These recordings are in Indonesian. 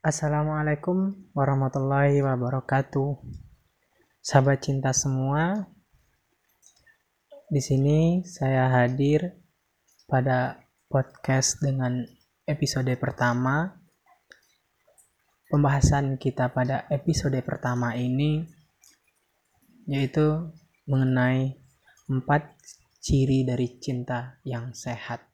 Assalamualaikum warahmatullahi wabarakatuh. Sahabat cinta semua, di sini saya hadir pada podcast dengan episode pertama. Pembahasan kita pada episode pertama ini yaitu mengenai empat ciri dari cinta yang sehat.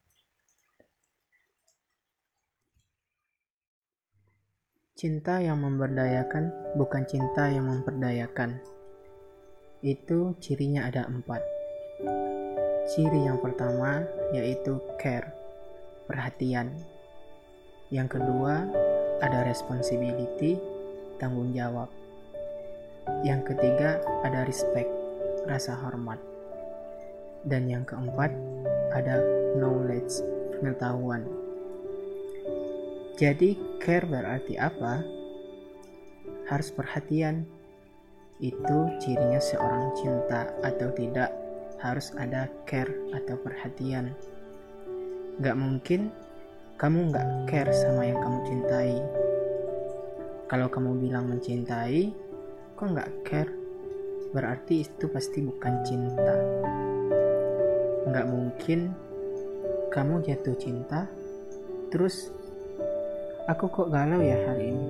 Cinta yang memberdayakan bukan cinta yang memperdayakan. Itu cirinya ada empat. Ciri yang pertama yaitu care, perhatian. Yang kedua ada responsibility, tanggung jawab. Yang ketiga ada respect, rasa hormat. Dan yang keempat ada knowledge, pengetahuan. Jadi care berarti apa? Harus perhatian. Itu cirinya seorang cinta atau tidak harus ada care atau perhatian. Gak mungkin kamu gak care sama yang kamu cintai. Kalau kamu bilang mencintai, kok gak care? Berarti itu pasti bukan cinta. Gak mungkin kamu jatuh cinta, terus Aku kok galau ya hari ini?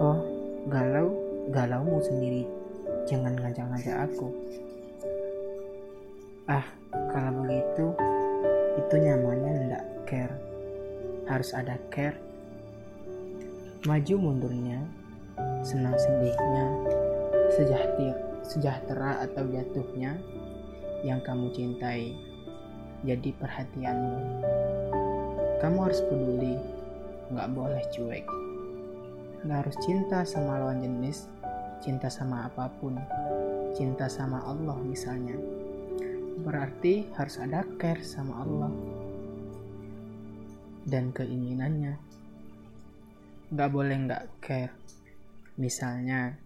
Oh, galau, galaumu sendiri. Jangan ngajak-ngajak aku. Ah, kalau begitu, itu nyamannya ndak care. Harus ada care. Maju mundurnya, senang sedihnya, sejahtera, sejahtera atau jatuhnya yang kamu cintai. Jadi perhatianmu. Kamu harus peduli nggak boleh cuek. Nggak harus cinta sama lawan jenis cinta sama apa pun. Cinta sama Allah misalnya. Berarti harus ada care sama Allah dan keinginannya. Nggak boleh nggak care. Misalnya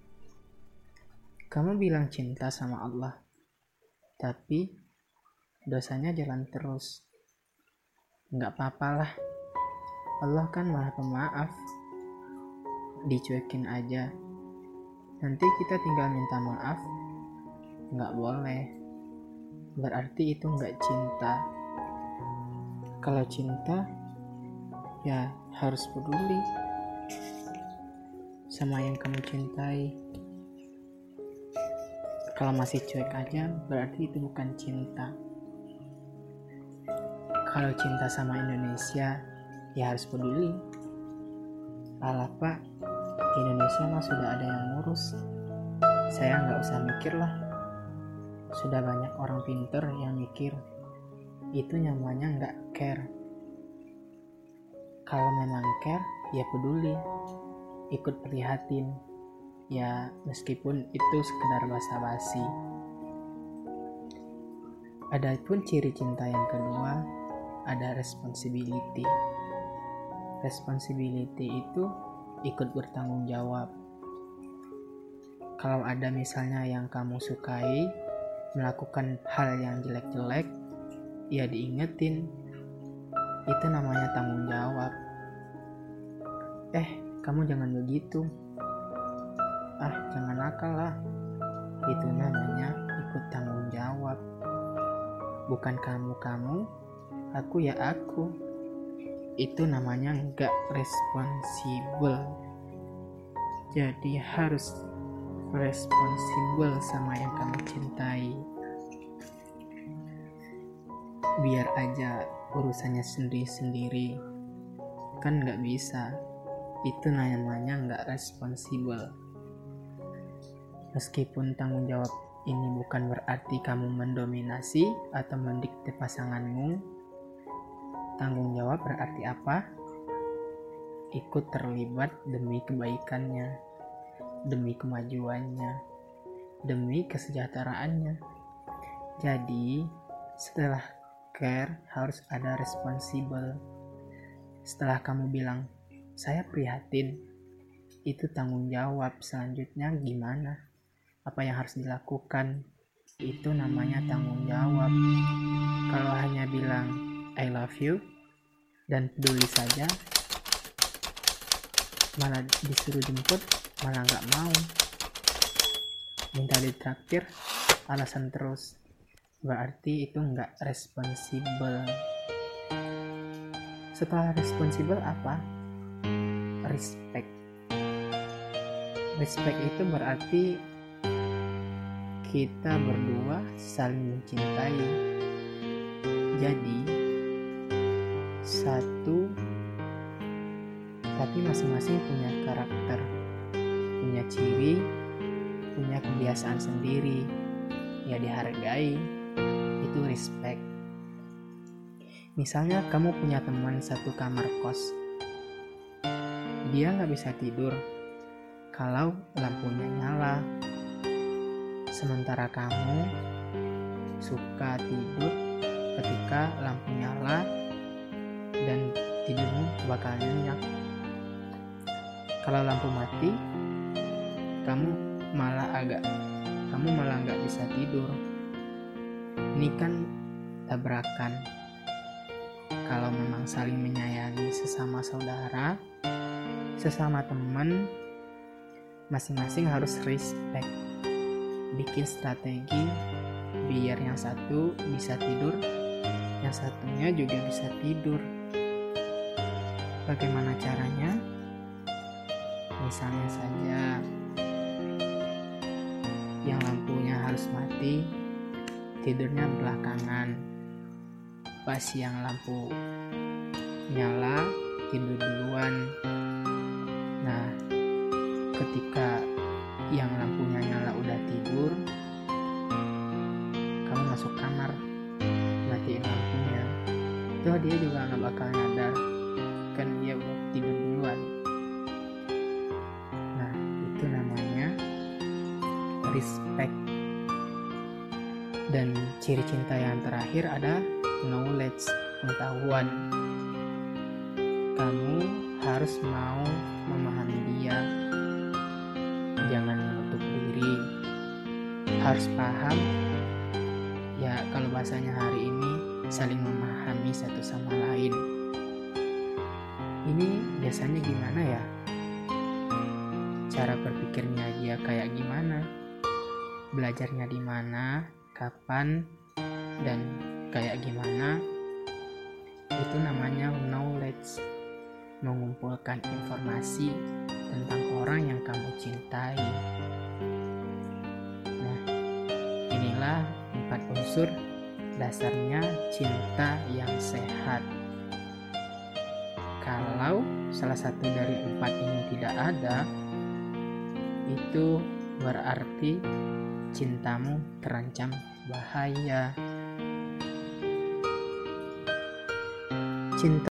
kamu bilang cinta sama Allah tapi dosanya jalan terus. Nggak apa-apa lah Allah kan maha pemaaf. Dicuekin aja. Nanti kita tinggal minta maaf. Nggak boleh. Berarti itu nggak cinta. Kalau cinta ya harus peduli sama yang kamu cintai. Kalau masih cuek aja berarti itu bukan cinta. Kalau cinta sama Indonesia ya harus peduli. Alah pak. Indonesia mah sudah ada yang ngurus. Saya nggak usah mikir lah sudah banyak orang pinter yang mikir. Itu namanya nggak care. Kalau memang care ya peduli. Ikut prihatin. Ya meskipun itu sekedar basa-basi. Ada pun ciri cinta yang kedua ada responsibility responsibility itu ikut bertanggung jawab. Kalau ada misalnya yang kamu sukai melakukan hal yang jelek-jelek, ya diingetin. Itu namanya tanggung jawab. Eh, kamu jangan begitu. Ah, jangan nakal lah. Itu namanya ikut tanggung jawab. Bukan kamu-kamu, aku ya aku itu namanya nggak responsibel jadi harus responsibel sama yang kamu cintai. Biar aja urusannya sendiri-sendiri. Kan nggak bisa. Itu namanya nggak responsibel meskipun tanggung jawab ini bukan berarti kamu mendominasi atau mendikte pasanganmu Tanggung jawab berarti apa? Ikut terlibat demi kebaikannya, demi kemajuannya, demi kesejahteraannya. Jadi, setelah care harus ada responsibel. Setelah kamu bilang, saya prihatin, itu tanggung jawab selanjutnya gimana? Apa yang harus dilakukan? Itu namanya tanggung jawab. Kalau hanya bilang, I love you. Dan peduli saja malah disuruh jemput malah nggak mau. Minta ditraktir alasan terus. Berarti itu nggak responsibel setelah responsibel apa? Respect. Respect itu berarti kita berdua saling mencintai. Jadi satu tapi masing-masing punya karakter punya ciri punya kebiasaan sendiri. Ya dihargai itu respect. Misalnya kamu punya teman satu kamar kos. Dia nggak bisa tidur kalau lampunya nyala. Sementara kamu suka tidur ketika lampu nyala dan tidurmu bakal nyenyak kalau lampu mati kamu malah agak kamu malah nggak bisa tidur. Ini kan tabrakan. Kalau memang saling menyayangi sesama saudara sesama teman masing-masing harus respect. Bikin strategi biar yang satu bisa tidur yang satunya juga bisa tidur bagaimana caranya? Misalnya saja yang lampunya harus mati tidurnya belakangan. Pas yang lampu nyala tidur duluan. Nah ketika yang lampunya nyala udah tidur kamu masuk kamar matiin lampunya. Itu dia juga nggak bakal nyadar kan dia udah tidur duluan. Nah itu namanya respect. Dan ciri cinta yang terakhir ada knowledge pengetahuan. Kamu harus mau memahami dia. Jangan menutup diri. Harus paham ya kalau bahasanya hari ini saling memahami satu sama lain ini biasanya gimana ya? Cara berpikirnya dia kayak gimana? Belajarnya di mana? Kapan? Dan kayak gimana? Itu namanya knowledge. Mengumpulkan informasi tentang orang yang kamu cintai. Nah, inilah empat unsur dasarnya cinta yang sehat. Kalau salah satu dari empat ini tidak ada, itu berarti cintamu terancam bahaya. Cinta.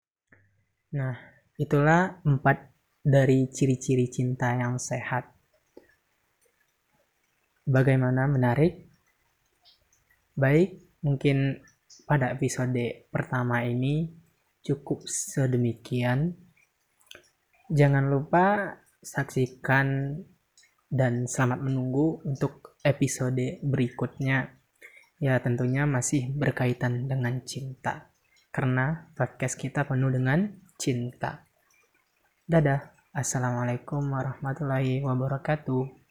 Nah, itulah empat dari ciri-ciri cinta yang sehat. Bagaimana menarik? Baik, mungkin pada episode pertama ini cukup sedemikian. Jangan lupa saksikan dan selamat menunggu untuk episode berikutnya. Ya, tentunya masih berkaitan dengan cinta. Karena podcast kita penuh dengan cinta. Dadah. Assalamualaikum warahmatullahi wabarakatuh.